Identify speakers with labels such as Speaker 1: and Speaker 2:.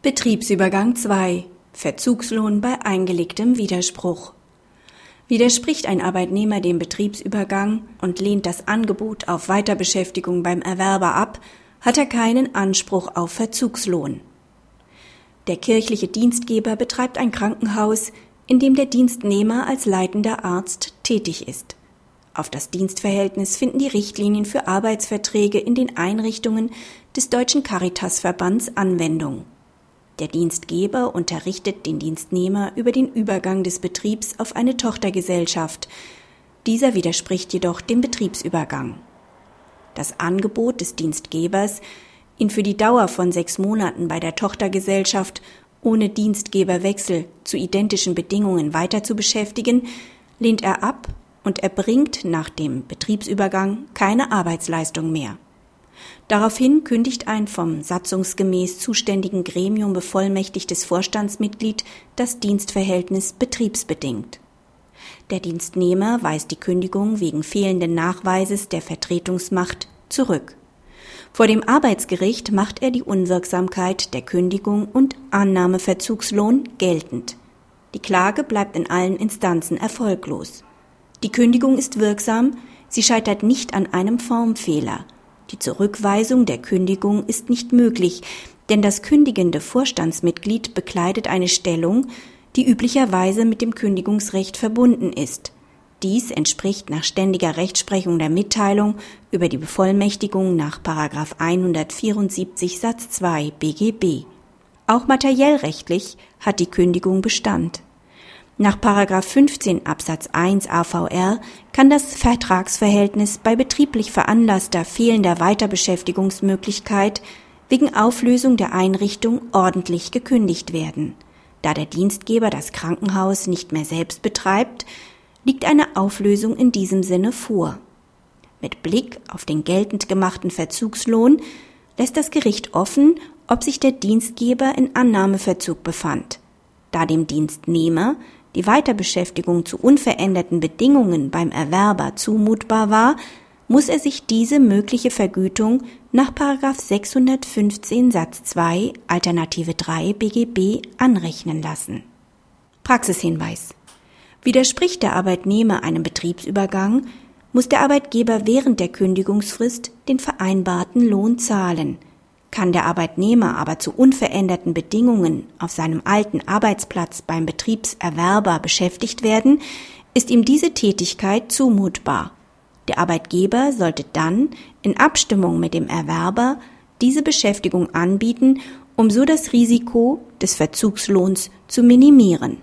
Speaker 1: Betriebsübergang 2 Verzugslohn bei eingelegtem Widerspruch Widerspricht ein Arbeitnehmer dem Betriebsübergang und lehnt das Angebot auf Weiterbeschäftigung beim Erwerber ab, hat er keinen Anspruch auf Verzugslohn. Der kirchliche Dienstgeber betreibt ein Krankenhaus, in dem der Dienstnehmer als leitender Arzt tätig ist. Auf das Dienstverhältnis finden die Richtlinien für Arbeitsverträge in den Einrichtungen des Deutschen Caritasverbands Anwendung. Der Dienstgeber unterrichtet den Dienstnehmer über den Übergang des Betriebs auf eine Tochtergesellschaft. Dieser widerspricht jedoch dem Betriebsübergang. Das Angebot des Dienstgebers, ihn für die Dauer von sechs Monaten bei der Tochtergesellschaft ohne Dienstgeberwechsel zu identischen Bedingungen weiter zu beschäftigen, lehnt er ab und erbringt nach dem Betriebsübergang keine Arbeitsleistung mehr. Daraufhin kündigt ein vom satzungsgemäß zuständigen Gremium bevollmächtigtes Vorstandsmitglied das Dienstverhältnis betriebsbedingt. Der Dienstnehmer weist die Kündigung wegen fehlenden Nachweises der Vertretungsmacht zurück. Vor dem Arbeitsgericht macht er die Unwirksamkeit der Kündigung und Annahmeverzugslohn geltend. Die Klage bleibt in allen Instanzen erfolglos. Die Kündigung ist wirksam, sie scheitert nicht an einem Formfehler – die Zurückweisung der Kündigung ist nicht möglich, denn das kündigende Vorstandsmitglied bekleidet eine Stellung, die üblicherweise mit dem Kündigungsrecht verbunden ist. Dies entspricht nach ständiger Rechtsprechung der Mitteilung über die Bevollmächtigung nach 174 Satz 2 BGB. Auch materiellrechtlich hat die Kündigung Bestand. Nach 15 Absatz 1 AVR kann das Vertragsverhältnis bei betrieblich veranlasster fehlender Weiterbeschäftigungsmöglichkeit wegen Auflösung der Einrichtung ordentlich gekündigt werden. Da der Dienstgeber das Krankenhaus nicht mehr selbst betreibt, liegt eine Auflösung in diesem Sinne vor. Mit Blick auf den geltend gemachten Verzugslohn lässt das Gericht offen, ob sich der Dienstgeber in Annahmeverzug befand. Da dem Dienstnehmer die Weiterbeschäftigung zu unveränderten Bedingungen beim Erwerber zumutbar war, muss er sich diese mögliche Vergütung nach 615 Satz 2 Alternative 3 BGB anrechnen lassen. Praxishinweis. Widerspricht der Arbeitnehmer einem Betriebsübergang, muss der Arbeitgeber während der Kündigungsfrist den vereinbarten Lohn zahlen. Kann der Arbeitnehmer aber zu unveränderten Bedingungen auf seinem alten Arbeitsplatz beim Betriebserwerber beschäftigt werden, ist ihm diese Tätigkeit zumutbar. Der Arbeitgeber sollte dann in Abstimmung mit dem Erwerber diese Beschäftigung anbieten, um so das Risiko des Verzugslohns zu minimieren